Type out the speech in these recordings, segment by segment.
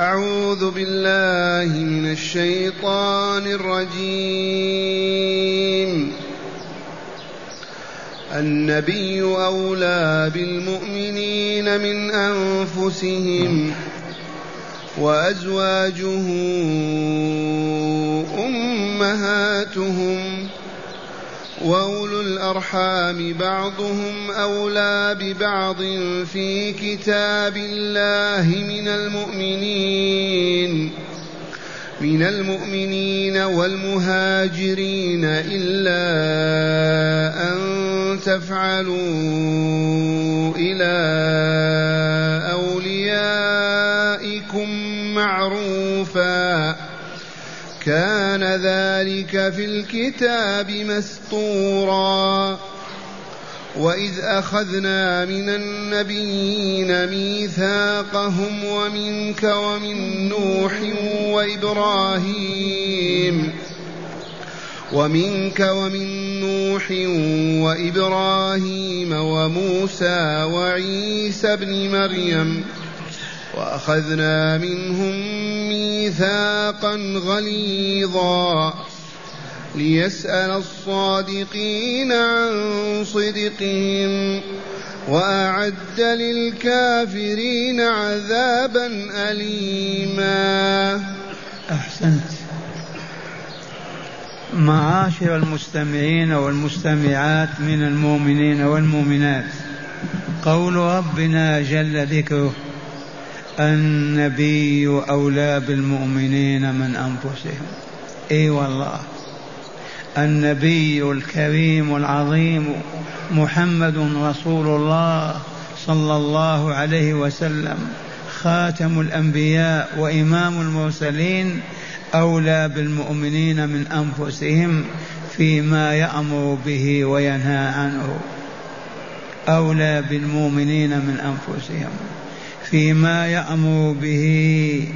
أعوذ بالله من الشيطان الرجيم. النبي أولى بالمؤمنين من أنفسهم وأزواجه أمهاتهم. واولو الارحام بعضهم اولى ببعض في كتاب الله من المؤمنين من المؤمنين والمهاجرين الا ان تفعلوا إلى اوليائكم معروفا كان ذلك في الكتاب مسطورا وإذ أخذنا من النبيين ميثاقهم ومنك ومن نوح وإبراهيم ومنك ومن نوح وإبراهيم وموسى وعيسى ابن مريم وأخذنا منهم ميثاقا غليظا ليسأل الصادقين عن صدقهم وأعد للكافرين عذابا أليما. أحسنت. معاشر المستمعين والمستمعات من المؤمنين والمؤمنات قول ربنا جل ذكره النبي أولى بالمؤمنين من أنفسهم. إي والله. النبي الكريم العظيم محمد رسول الله صلى الله عليه وسلم خاتم الأنبياء وإمام المرسلين أولى بالمؤمنين من أنفسهم فيما يأمر به وينهى عنه. أولى بالمؤمنين من أنفسهم. فيما يأمر به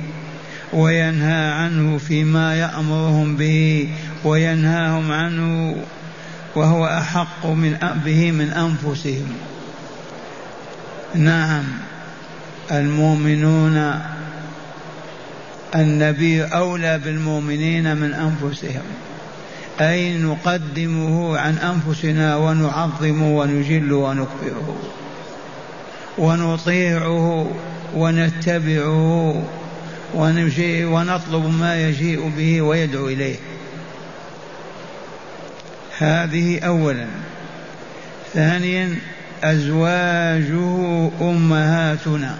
وينهى عنه فيما يأمرهم به وينهاهم عنه وهو أحق من به من أنفسهم. نعم المؤمنون النبي أولى بالمؤمنين من أنفسهم. أي نقدمه عن أنفسنا ونعظمه ونجل ونكبره. ونطيعه ونتبعه ونمشي ونطلب ما يجيء به ويدعو إليه. هذه أولا. ثانيا أزواجه أمهاتنا.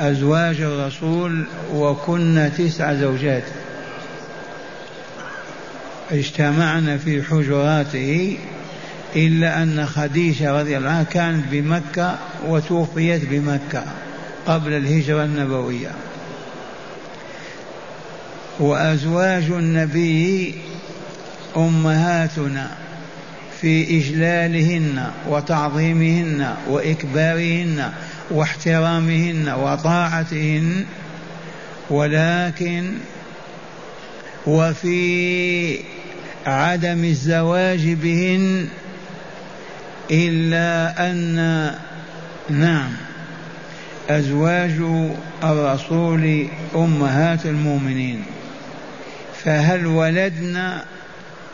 أزواج الرسول وكن تسع زوجات. اجتمعنا في حجراته إلا أن خديجة رضي الله عنها كانت بمكة وتوفيت بمكة قبل الهجرة النبوية. وأزواج النبي أمهاتنا في إجلالهن وتعظيمهن وإكبارهن واحترامهن وطاعتهن ولكن وفي عدم الزواج بهن إلا أن نعم أزواج الرسول أمهات المؤمنين. فهل ولدنا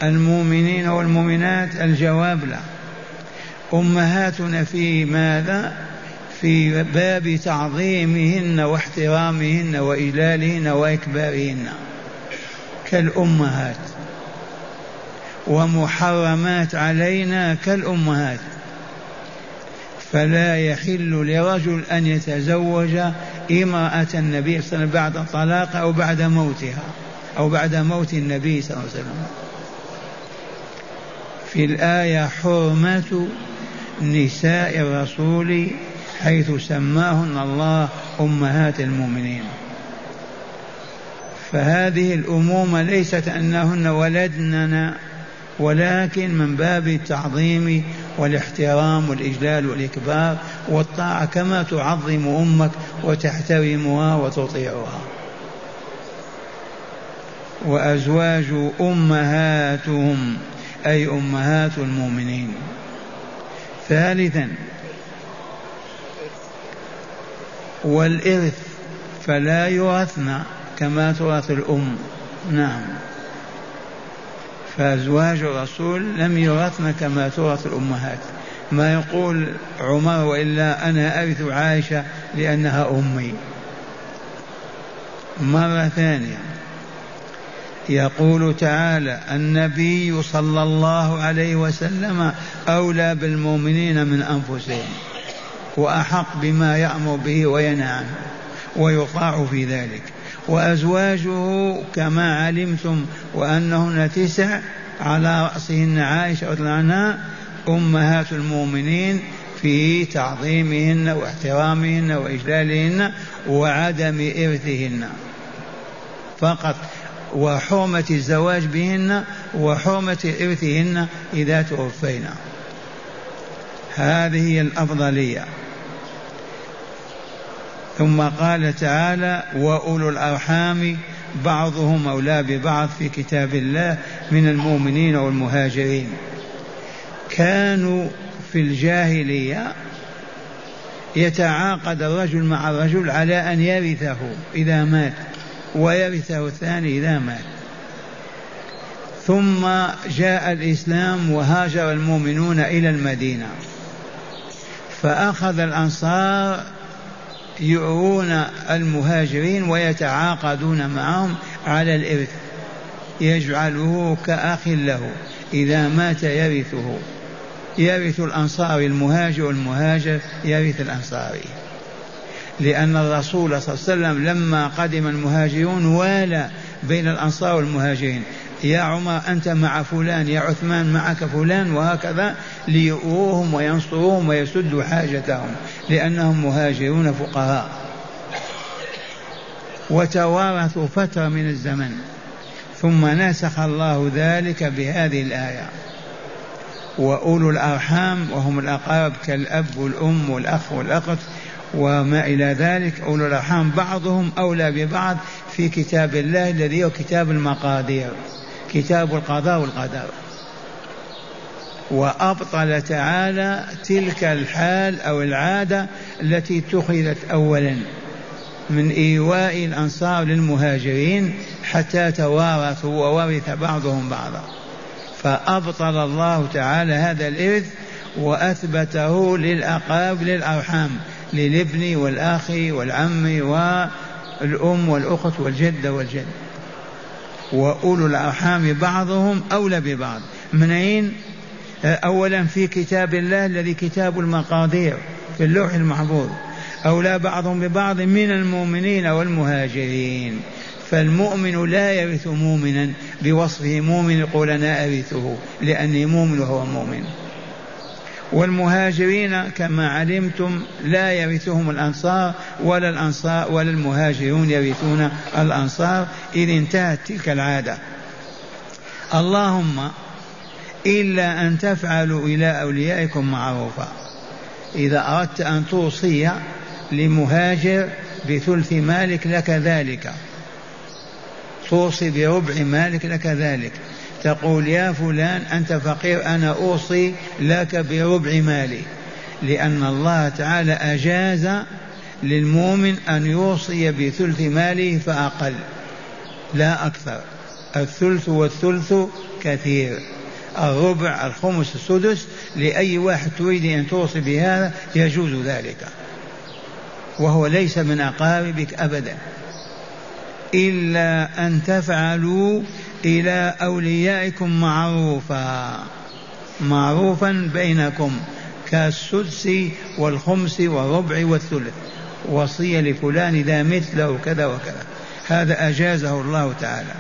المؤمنين والمؤمنات الجواب لا. أمهاتنا في ماذا؟ في باب تعظيمهن واحترامهن وإجلالهن وإكبارهن كالأمهات. ومحرمات علينا كالأمهات. فلا يحل لرجل أن يتزوج امرأة النبي صلى الله عليه وسلم بعد طلاق أو بعد موتها أو بعد موت النبي صلى الله عليه وسلم. في الآية حرمة نساء الرسول حيث سماهن الله أمهات المؤمنين. فهذه الأمومة ليست أنهن ولدننا ولكن من باب التعظيم والاحترام والإجلال والإكبار والطاعة كما تعظم أمك وتحترمها وتطيعها. وأزواج أمهاتهم أي أمهات المؤمنين. ثالثا والإرث فلا يورثن كما تورث الأم. نعم. فأزواج الرسول لم يورثن كما تورث الأمهات. ما يقول عمر وإلا أنا أرث عائشة لأنها أمي. مرة ثانية. يقول تعالى النبي صلى الله عليه وسلم أولى بالمؤمنين من أنفسهم وأحق بما يأمر به وينهى عنه ويطاع في ذلك. وأزواجه كما علمتم وأنهن تسع على رأسهن عائشة عنها أمهات المؤمنين في تعظيمهن واحترامهن وإجلالهن وعدم إرثهن. فقط وحرمة الزواج بهن وحرمة إرثهن إذا توفينا. هذه هي الأفضلية. ثم قال تعالى وأولو الأرحام بعضهم أولى ببعض في كتاب الله من المؤمنين والمهاجرين. كانوا في الجاهلية يتعاقد الرجل مع الرجل على أن يرثه إذا مات ويرثه الثاني إذا مات. ثم جاء الإسلام وهاجر المؤمنون إلى المدينة. فأخذ الأنصار يؤوون المهاجرين ويتعاقدون معهم على الإرث. يجعله كأخ له إذا مات يرثه. يرث الأنصاري المهاجر والمهاجر يرث الأنصاري لأن الرسول صلى الله عليه وسلم لما قدم المهاجرون والى بين الأنصار والمهاجرين يا عمر أنت مع فلان يا عثمان معك فلان وهكذا. ليؤوهم وينصروهم ويسدوا حاجتهم لأنهم مهاجرون فقهاء. وتوارثوا فترة من الزمن ثم نسخ الله ذلك بهذه الآية. وأولو الأرحام وهم الأقارب كالأب والأم والأخ والأخت وما إلى ذلك. أولو الأرحام بعضهم أولى ببعض في كتاب الله الذي هو كتاب المقادير كتاب القضاء والقدر. وأبطل تعالى تلك الحال أو العادة التي اتخذت أولا من إيواء الأنصار للمهاجرين حتى توارثوا وورث بعضهم بعضا. فأبطل الله تعالى هذا الإرث وأثبته للأقارب للأرحام للابن والأخ والعم والأم والأخت والجد والجد. وأولو الأرحام بعضهم أولى ببعض. منين أولا في كتاب الله الذي كتاب المقادير في اللوح المحفوظ. أولى بعضهم ببعض من المؤمنين والمهاجرين. فالمؤمن لا يرث مؤمنا بوصفه. مؤمن يقول أنا أرثه لأني مؤمن وهو مؤمن. والمهاجرين كما علمتم لا يرثهم الأنصار ولا الأنصار ولا المهاجرون يرثون الأنصار. إذ انتهت تلك العادة. اللهم إلا أن تفعلوا إلى أوليائكم معروفا. إذا أردت أن توصي لمهاجر بثلث مالك لك ذلك. توصي بربع مالك لك ذلك. تقول يا فلان أنت فقير أنا أوصي لك بربع مالي. لأن الله تعالى أجاز للمؤمن أن يوصي بثلث ماله فأقل لا أكثر. الثلث والثلث كثير. الربع الخمس السدس لأي واحد تريد أن توصي بهذا يجوز ذلك. وهو ليس من أقاربك أبدا. إلا أن تفعلوا إلى أوليائكم معروفا. معروفا بينكم كالسدس والخمس والربع والثلث. وصية لفلان إذا مت له كذا وكذا. هذا أجازه الله تعالى.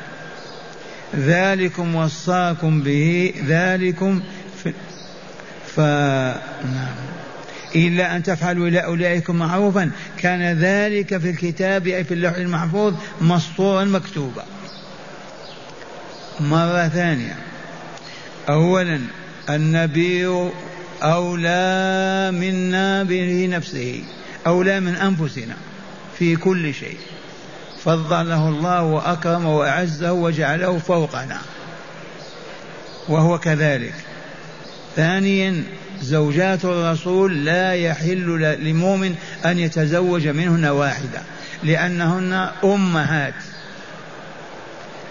ذلكم وصاكم به ذلكم ف... ف... نعم. إلا أن تفعلوا إلى أولئكم معروفا. كان ذلك في الكتاب أي في اللوح المحفوظ مسطورا مكتوبا. مرة ثانية. أولا النبي أولى منا به نفسه أولى من أنفسنا في كل شيء. فضله الله وأكرمه وأعزه وجعله فوقنا. وهو كذلك. ثانيا زوجات الرسول لا يحل لمؤمن أن يتزوج منهن واحدة لأنهن أمهات.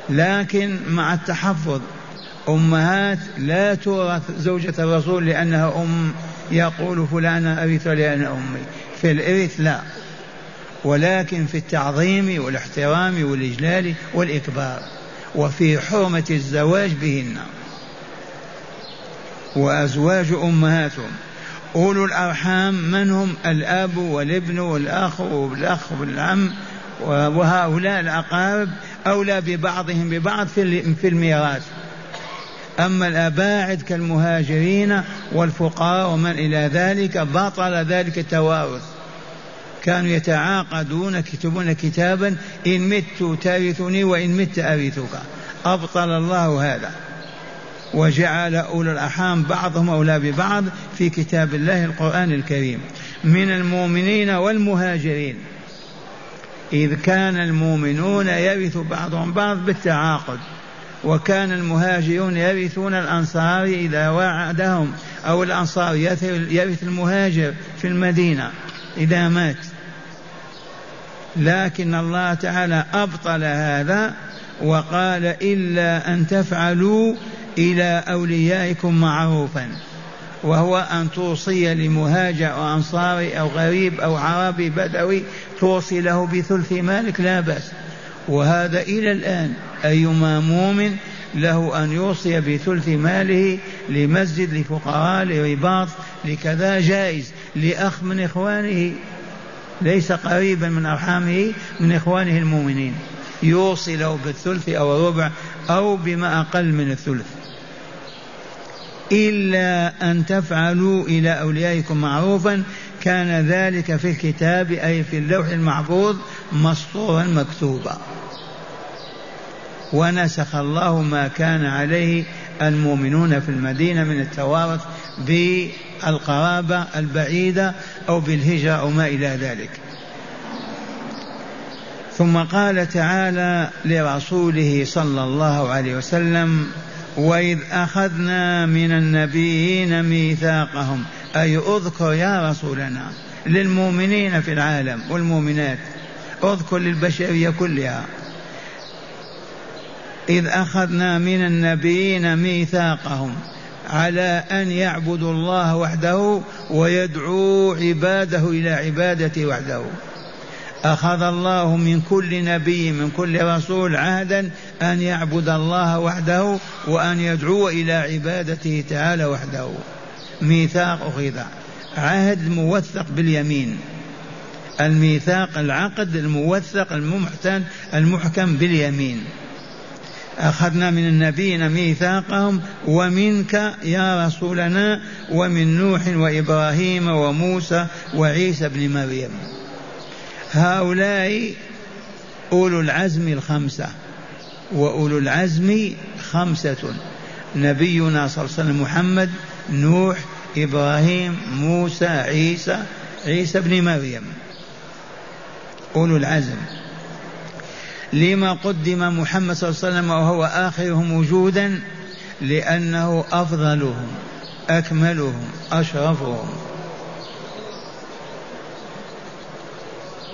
لكن مع التحفظ أمهات لا تورث زوجة الرسول لأنها أم يقول فلان أرث لأن أمي. في الإرث لا. ولكن في التعظيم والاحترام والإجلال والإكبار وفي حرمة الزواج بهن. وأزواج أمهاتهم. أولو الأرحام من هم؟ الأب والابن والأخ والأخ والعم وهؤلاء الأقارب أولى ببعضهم ببعض في الميراث. أما الأباعد كالمهاجرين والفقراء ومن إلى ذلك بطل ذلك التوارث. كانوا يتعاقدون يكتبون كتابا إن مت ترثني وإن مت أرثك أبطل الله هذا. وجعل أولو الأرحام بعضهم أولى ببعض في كتاب الله القرآن الكريم. من المؤمنين والمهاجرين. إذ كان المؤمنون يرث بعضهم بعض بالتعاقد. وكان المهاجرون يرثون الأنصار إذا وعدهم أو الأنصار يرث المهاجر في المدينة إذا مات. لكن الله تعالى أبطل هذا وقال إلا أن تفعلوا إلى أوليائكم معروفا. وهو أن توصي لمهاجر أو أنصاري أو غريب أو عربي بدوي توصي له بثلث مالك لا بأس. وهذا إلى الآن أيما مؤمن له أن يوصي بثلث ماله لمسجد لفقراء لرباط لكذا جائز لأخ من إخوانه. ليس قريبا من أرحامه من إخوانه المؤمنين. يوصي له بالثلث أو الربع أو بما أقل من الثلث. إلا أن تفعلوا إلى أوليائكم معروفا كان ذلك في الكتاب أي في اللوح المحفوظ مسطورا مكتوبا. ونسخ الله ما كان عليه المؤمنون في المدينة من التوارث بالقرابة البعيدة أو بالهجرة أو ما إلى ذلك. ثم قال تعالى لرسوله صلى الله عليه وسلم وإذ أخذنا من النبيين ميثاقهم أي أذكر يا رسولنا للمؤمنين في العالم والمؤمنات أذكر للبشرية كلها. إذ أخذنا من النبيين ميثاقهم على أن يعبدوا الله وحده ويدعوا عباده إلى عبادته وحده. أخذ الله من كل نبي من كل رسول عهدا أن يعبد الله وحده وأن يدعو إلى عبادته تعالى وحده. ميثاق أخذ. عهد موثق باليمين. الميثاق العقد الموثق المحتن المحكم باليمين. أخذنا من النبيين ميثاقهم ومنك يا رسولنا ومن نوح وإبراهيم وموسى وعيسى بن مريم. هؤلاء أولو العزم الخمسة وأولو العزم خمسة. نبينا صلى الله عليه وسلم محمد نوح إبراهيم موسى عيسى عيسى بن مريم. أولو العزم. لما قدم محمد صلى الله عليه وسلم وهو آخرهم وجودا لأنه أفضلهم أكملهم أشرفهم.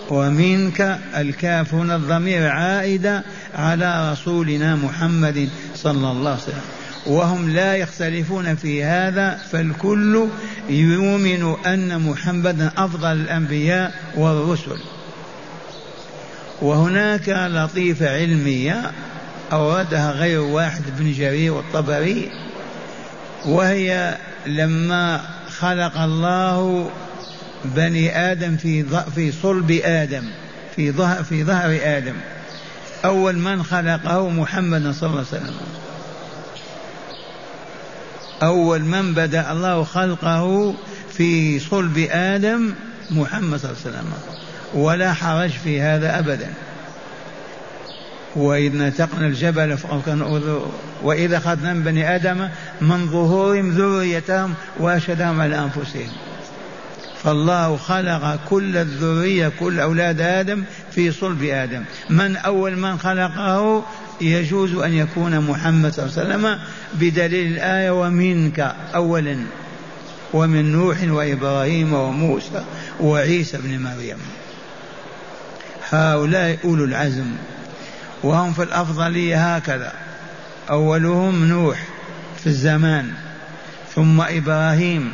ومنك الكاف هنا الضمير عائدة على رسولنا محمد صلى الله عليه وسلم. وهم لا يختلفون في هذا فالكل يؤمن أن محمدا أفضل الأنبياء والرسل. وهناك لطيفة علمية أوردها غير واحد بن جرير والطبري وهي لما خلق الله بني آدم في في صلب آدم في ظهر في ظهر آدم. أول من خلقه محمد صلى الله عليه وسلم. أول من بدأ الله خلقه في صلب آدم محمد صلى الله عليه وسلم. ولا حرج في هذا أبدا. وإذ نتقنا الجبل وإذا أخذنا من بني آدم من ظهورهم ذريتهم وأشهدهم على أنفسهم. فالله خلق كل الذرية كل أولاد آدم في صلب آدم. من أول من خلقه يجوز أن يكون محمد صلى الله عليه وسلم بدليل الآية ومنك أولا ومن نوح وإبراهيم وموسى وعيسى بن مريم. هؤلاء أولو العزم وهم في الأفضلية هكذا. أولهم نوح في الزمان ثم إبراهيم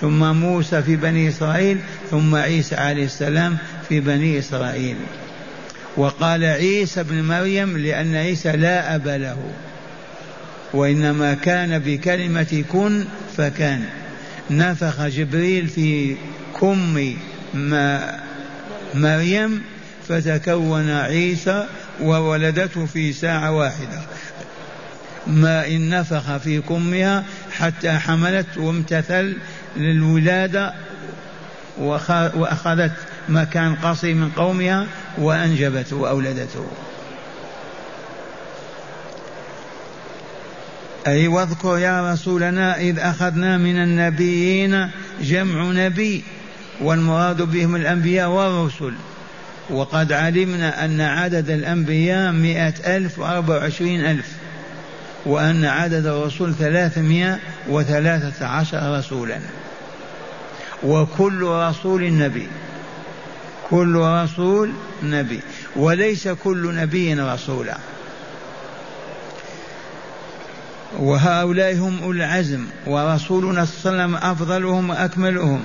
ثم موسى في بني إسرائيل ثم عيسى عليه السلام في بني إسرائيل. وقال عيسى ابن مريم لأن عيسى لا أب له وإنما كان بكلمة كن فكان. نفخ جبريل في كم مريم فتكون عيسى وولدته في ساعة واحدة. ما إن نفخ في كمها حتى حملت وامتثل للولادة وأخذت مكان قصي من قومها وأنجبته وأولدته. أي واذكر يا رسولنا إذ أخذنا من النبيين جمع نبي والمراد بهم الأنبياء والرسل. وقد علمنا أن عدد الأنبياء مئة ألف وأربع وعشرين ألف وأن عدد الرسل ثلاثمائة وثلاثة عشر رسولا. وكل رسول نبي كل رسول نبي وليس كل نبي رسولا. وهؤلاء هم أولو العزم ورسولنا صلى الله عليه وسلم أفضلهم وأكملهم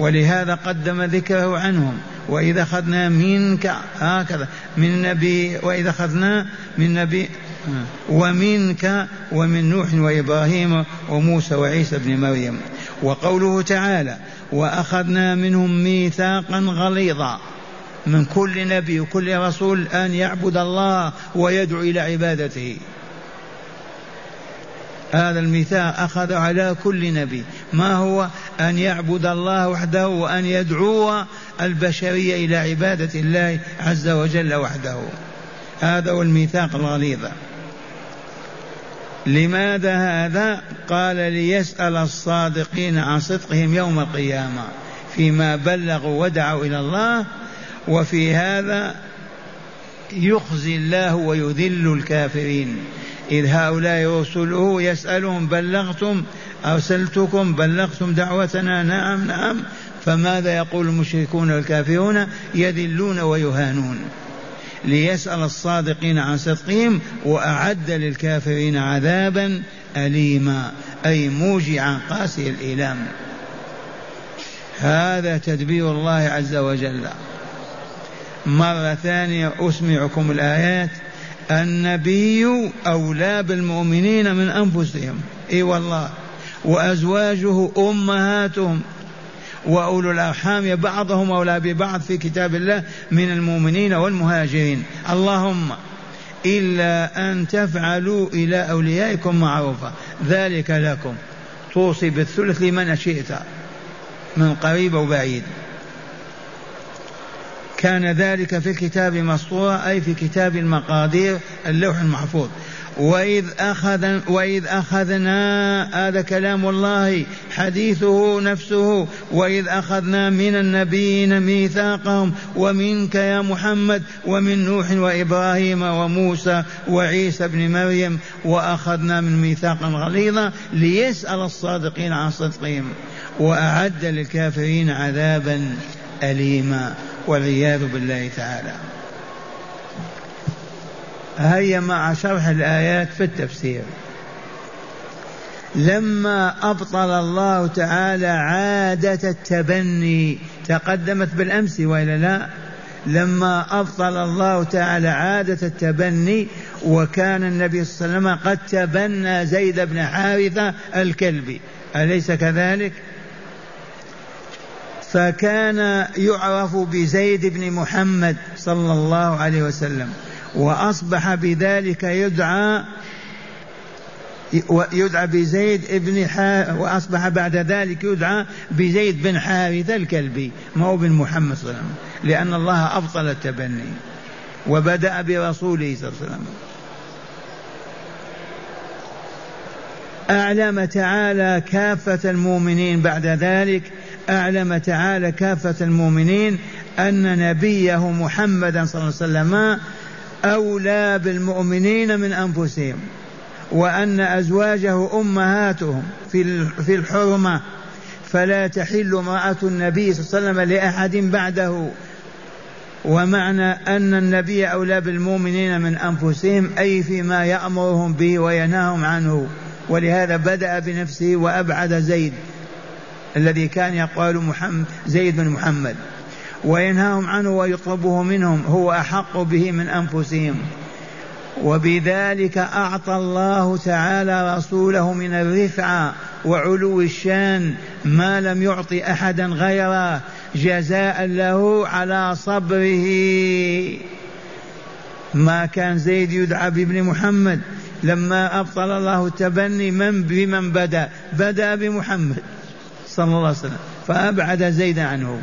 ولهذا قدم ذكره عنهم. وإذا أخذنا منك هكذا. من نبي وإذا أخذنا من نبي ومنك ومن نوح وإبراهيم وموسى وعيسى بن مريم. وقوله تعالى وأخذنا منهم ميثاقا غليظا. من كل نبي وكل رسول أن يعبد الله ويدعو إلى عبادته. هذا الميثاق أخذ على كل نبي. ما هو؟ أن يعبد الله وحده وأن يدعو البشرية إلى عبادة الله عز وجل وحده. هذا هو الميثاق الغليظ. لماذا هذا؟ قال ليسأل الصادقين عن صدقهم يوم القيامة. فيما بلغوا ودعوا إلى الله وفي هذا يخزي الله ويذل الكافرين. إذ هؤلاء رسله يسألهم بلغتم أرسلتكم بلغتم دعوتنا؟ نعم نعم. فماذا يقول المشركون والكافرون؟ يذلون ويهانون. ليسأل الصادقين عن صدقهم وأعد للكافرين عذابا أليما أي موجعا قاسي الإيلام. هذا تدبير الله عز وجل. مرة ثانية أسمعكم الآيات. النبي أولى بالمؤمنين من أنفسهم. إي والله. وأزواجه أمهاتهم. وأولو الأرحام بعضهم أولى ببعض في كتاب الله من المؤمنين والمهاجرين. اللهم إلا أن تفعلوا إلى أوليائكم معروفا. ذلك لكم. توصي بالثلث لمن شئت من قريب وبعيد كان ذلك في الكتاب مسطورا أي في كتاب المقادير اللوح المحفوظ. وإذ أخذ وإذ أخذنا هذا كلام الله حديثه نفسه. وإذ أخذنا من النبيين ميثاقهم ومنك يا محمد ومن نوح وإبراهيم وموسى وعيسى بن مريم. وأخذنا من ميثاقا غليظا ليسأل الصادقين عن صدقهم. وأعد للكافرين عذابا أليما. والعياذ بالله تعالى. هيا مع شرح الآيات في التفسير. لما أبطل الله تعالى عادة التبني تقدمت بالأمس وإلا لا؟ لما أبطل الله تعالى عادة التبني وكان النبي صلى الله عليه وسلم قد تبنى زيد بن حارثة الكلبي. أليس كذلك؟ فكان يعرف بزيد بن محمد صلى الله عليه وسلم وأصبح بذلك يدعى يدعى بزيد بن وأصبح بعد ذلك يدعى بزيد بن حارثة الكلبي ما هو بن محمد صلى الله عليه وسلم لأن الله أبطل التبني وبدأ برسوله صلى الله عليه وسلم. أعلم تعالى كافة المؤمنين بعد ذلك أعلم تعالى كافة المؤمنين أن نبيه محمدا صلى الله عليه وسلم أولى بالمؤمنين من أنفسهم وأن أزواجه أمهاتهم في الحرمة. فلا تحل امرأة النبي صلى الله عليه وسلم لأحد بعده. ومعنى أن النبي أولى بالمؤمنين من أنفسهم أي فيما يأمرهم به وينهاهم عنه. ولهذا بدأ بنفسه وأبعد زيد. الذي كان يقال محمد زيد بن محمد. وينهاهم عنه ويطلبه منهم هو أحق به من أنفسهم. وبذلك أعطى الله تعالى رسوله من الرفعة وعلو الشان ما لم يعط أحدا غيره جزاء له على صبره. ما كان زيد يدعى بابن محمد لما أبطل الله التبني من بمن بدأ؟ بدأ بمحمد. صلى الله عليه وسلم فأبعد زيد عنه.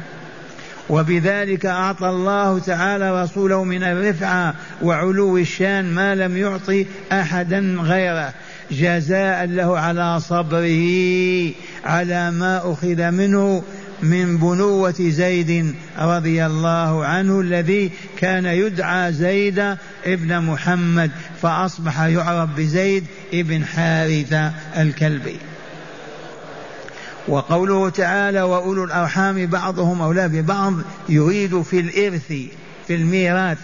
وبذلك أعطى الله تعالى رسوله من الرفعة وعلو الشان ما لم يعطي أحدا غيره جزاء له على صبره على ما أخذ منه من بنوة زيد رضي الله عنه الذي كان يدعى زيد ابن محمد فأصبح يعرف بزيد ابن حارثة الكلبي. وقوله تعالى وأولو الأرحام بعضهم أولى ببعض يريد في الإرث في الميراث.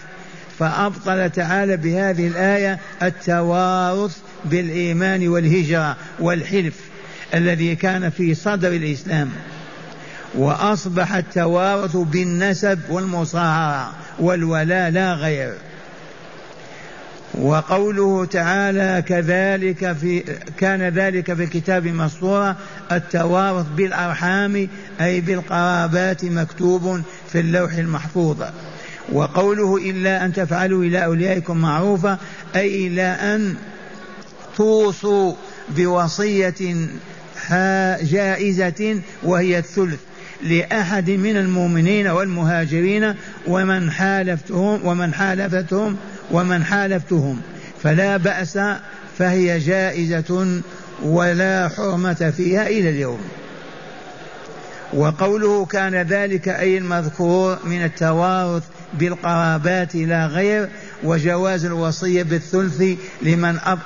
فأبطل تعالى بهذه الآية التوارث بالإيمان والهجرة والحلف الذي كان في صدر الإسلام. وأصبح التوارث بالنسب والمصاهرة والولاء لا غير. وقوله تعالى كذلك في كان ذلك في الكتاب مسطورا التوارث بالأرحام أي بالقرابات مكتوب في اللوح المحفوظ. وقوله إلا أن تفعلوا إلى أوليائكم معروفا أي إلى أن توصوا بوصية جائزة وهي الثلث. لأحد من المؤمنين والمهاجرين ومن حالفتهم ومن حالفتهم ومن حالفتهم فلا بأس فهي جائزة ولا حرمة فيها إلى اليوم. وقوله كان ذلك أي المذكور من التوارث بالقرابات لا غير وجواز الوصية بالثلث لمن أب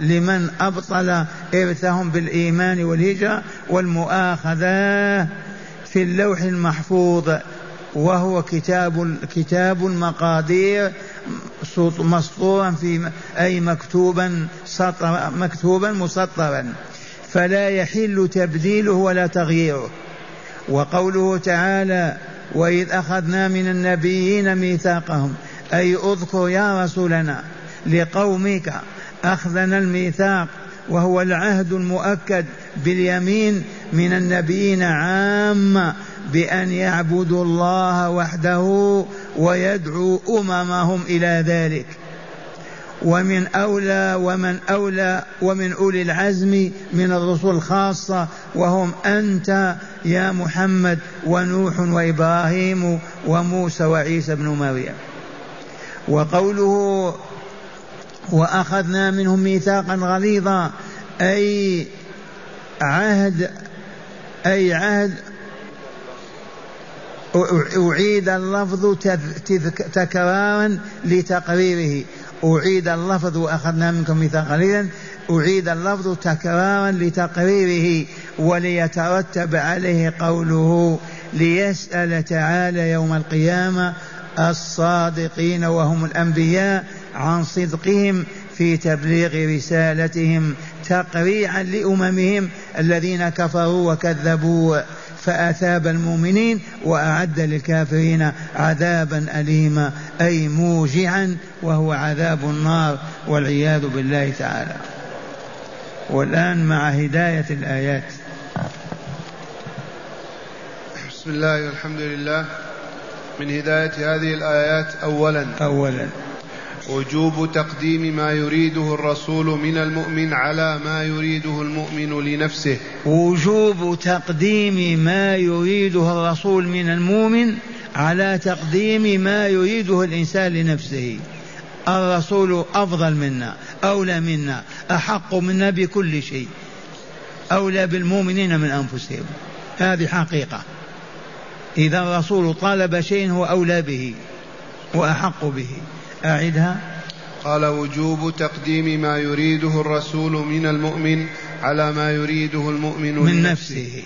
لمن أبطل إرثهم بالإيمان والهجرة والمؤاخذة في اللوح المحفوظ. وهو كتاب كتاب المقادير مسطورا في أي مكتوبا سطر مكتوبا مسطرا. فلا يحل تبديله ولا تغييره. وقوله تعالى وإذ أخذنا من النبيين ميثاقهم أي اذكر يا رسولنا لقومك أخذنا الميثاق وهو العهد المؤكد باليمين من النبيين عامة بأن يعبدوا الله وحده ويدعوا أممهم إلى ذلك. ومن أولى ومن أولى ومن أولي العزم من الرسل خاصة وهم أنت يا محمد ونوح وإبراهيم وموسى وعيسى بن مريم. وقوله وأخذنا منهم ميثاقا غليظا أي عهد أي عهد أعيد اللفظ تكرارا لتقريره. أعيد اللفظ وأخذنا منكم ميثاقا قليلا. أعيد اللفظ تكرارا لتقريره وليترتب عليه قوله ليسأل تعالى يوم القيامة الصادقين وهم الأنبياء عن صدقهم في تبليغ رسالتهم تقريعا لأممهم الذين كفروا وكذبوا. فأثاب المؤمنين وأعد للكافرين عذابا أليما أي موجعا وهو عذاب النار والعياذ بالله تعالى. والآن مع هداية الآيات. بسم الله والحمد لله. من هداية هذه الآيات أولا. أولا. وجوب تقديم ما يريده الرسول من المؤمن على ما يريده المؤمن لنفسه. وجوب تقديم ما يريده الرسول من المؤمن على تقديم ما يريده الإنسان لنفسه. الرسول أفضل منا أولى منا أحق منا بكل شيء. أولى بالمؤمنين من أنفسهم. هذه حقيقة. إذا الرسول طلب شيء هو أولى به وأحق به. أعدها. قال وجوب تقديم ما يريده الرسول من المؤمن على ما يريده المؤمن من نفسه.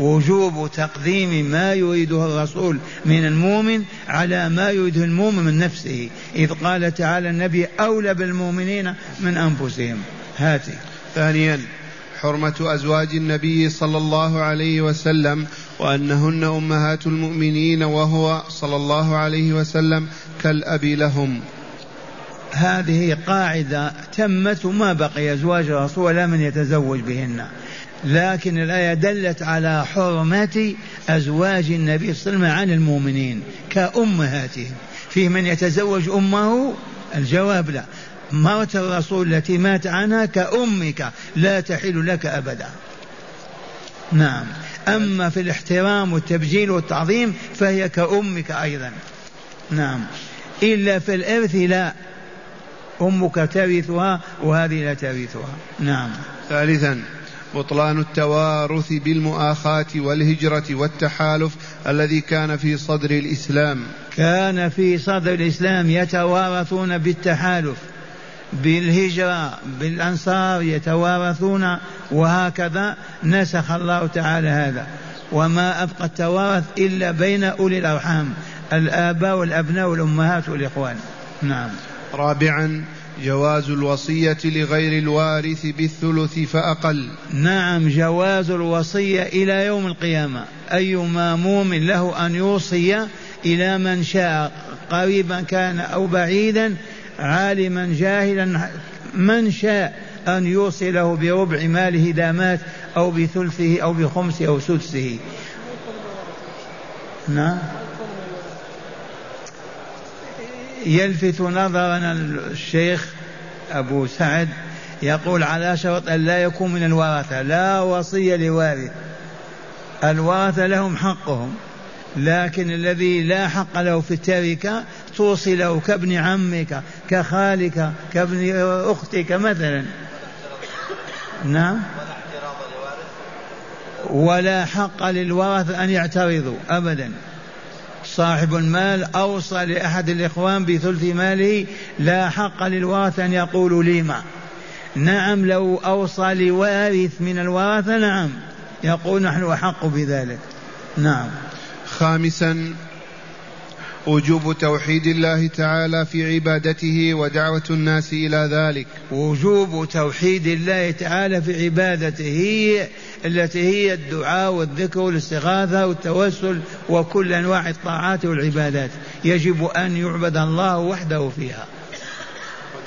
وجوب تقديم ما يريده الرسول من المؤمن على ما يريده المؤمن من نفسه. إذ قال تعالى النبي أولى بالمؤمنين من أنفسهم. هاتي. ثانيا حرمة أزواج النبي صلى الله عليه وسلم وأنهن أمهات المؤمنين وهو صلى الله عليه وسلم كالأب لهم. هذه قاعدة تمت وما بقي أزواج الرسول ولا من يتزوج بهن. لكن الآية دلت على حرمة أزواج النبي صلى الله عليه وسلم عن المؤمنين كأمهاتهم. في من يتزوج أمه؟ الجواب لا. مرت الرسول التي مات عنها كأمك لا تحل لك أبدا. نعم. أما في الاحترام والتبجيل والتعظيم فهي كأمك أيضا. نعم. إلا في الإرث لا. أمك ترثها وهذه لا ترثها. نعم. ثالثا بطلان التوارث بالمؤاخاة والهجرة والتحالف الذي كان في صدر الإسلام. كان في صدر الإسلام يتوارثون بالتحالف بالهجرة بالأنصار يتوارثون وهكذا نسخ الله تعالى هذا. وما أبقى التوارث إلا بين أولي الأرحام. الآباء والأبناء والأمهات والإخوان. نعم. رابعا جواز الوصية لغير الوارث بالثلث فأقل. نعم جواز الوصية إلى يوم القيامة. أيما مؤمن له أن يوصي إلى من شاء قريبا كان أو بعيدا عالما جاهلا من شاء أن يوصله بربع ماله إذا مات أو بثلثه أو بخمسه أو سدسه. نعم. يلفت نظرنا الشيخ أبو سعد يقول على شرط أن لا يكون من الورثة لا وصية لوارث الورثة لهم حقهم لكن الذي لا حق له في التركة توصي له كابن عمك كخالك كابن أختك مثلا. نعم؟ ولا حق للورث أن يعترضوا أبدا. صاحب المال أوصى لأحد الإخوان بثلث ماله لا حق للوارث أن يقولوا لما نعم لو أوصى لوارث من الورثة نعم. يقول نحن أحق بذلك. نعم. خامسا وجوب توحيد الله تعالى في عبادته ودعوة الناس إلى ذلك. وجوب توحيد الله تعالى في عبادته التي هي الدعاء والذكر والاستغاثة والتوسل وكل أنواع الطاعات والعبادات. يجب أن يعبد الله وحده فيها.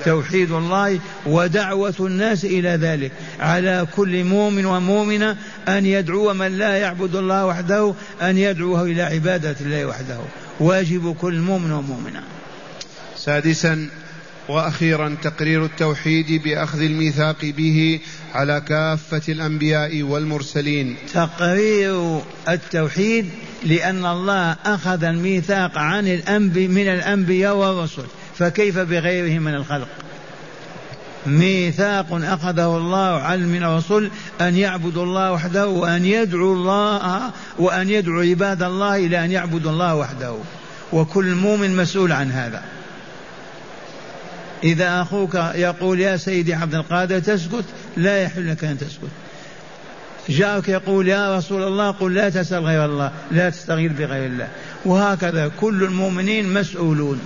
توحيد الله ودعوة الناس إلى ذلك. على كل مؤمن ومؤمنة أن يدعو من لا يعبد الله وحده أن يدعوه إلى عبادة الله وحده. واجب كل مؤمن ومؤمنة. سادسا وأخيرا تقرير التوحيد بأخذ الميثاق به على كافة الأنبياء والمرسلين. تقرير التوحيد لأن الله أخذ الميثاق عن الأنبي من الأنبياء والرسل فكيف بغيرهم من الخلق؟ ميثاق أخذه الله على من الرسل أن يعبدوا الله وحده وأن يدعوا الله وأن يدعوا عباد الله إلى أن يعبدوا الله وحده. وكل مؤمن مسؤول عن هذا. إذا أخوك يقول يا سيدي عبد القادر تسكت لا يحل لك أن تسكت. جارك يقول يا رسول الله قل لا تسأل غير الله لا تستغيث بغير الله. وهكذا كل المؤمنين مسؤولون.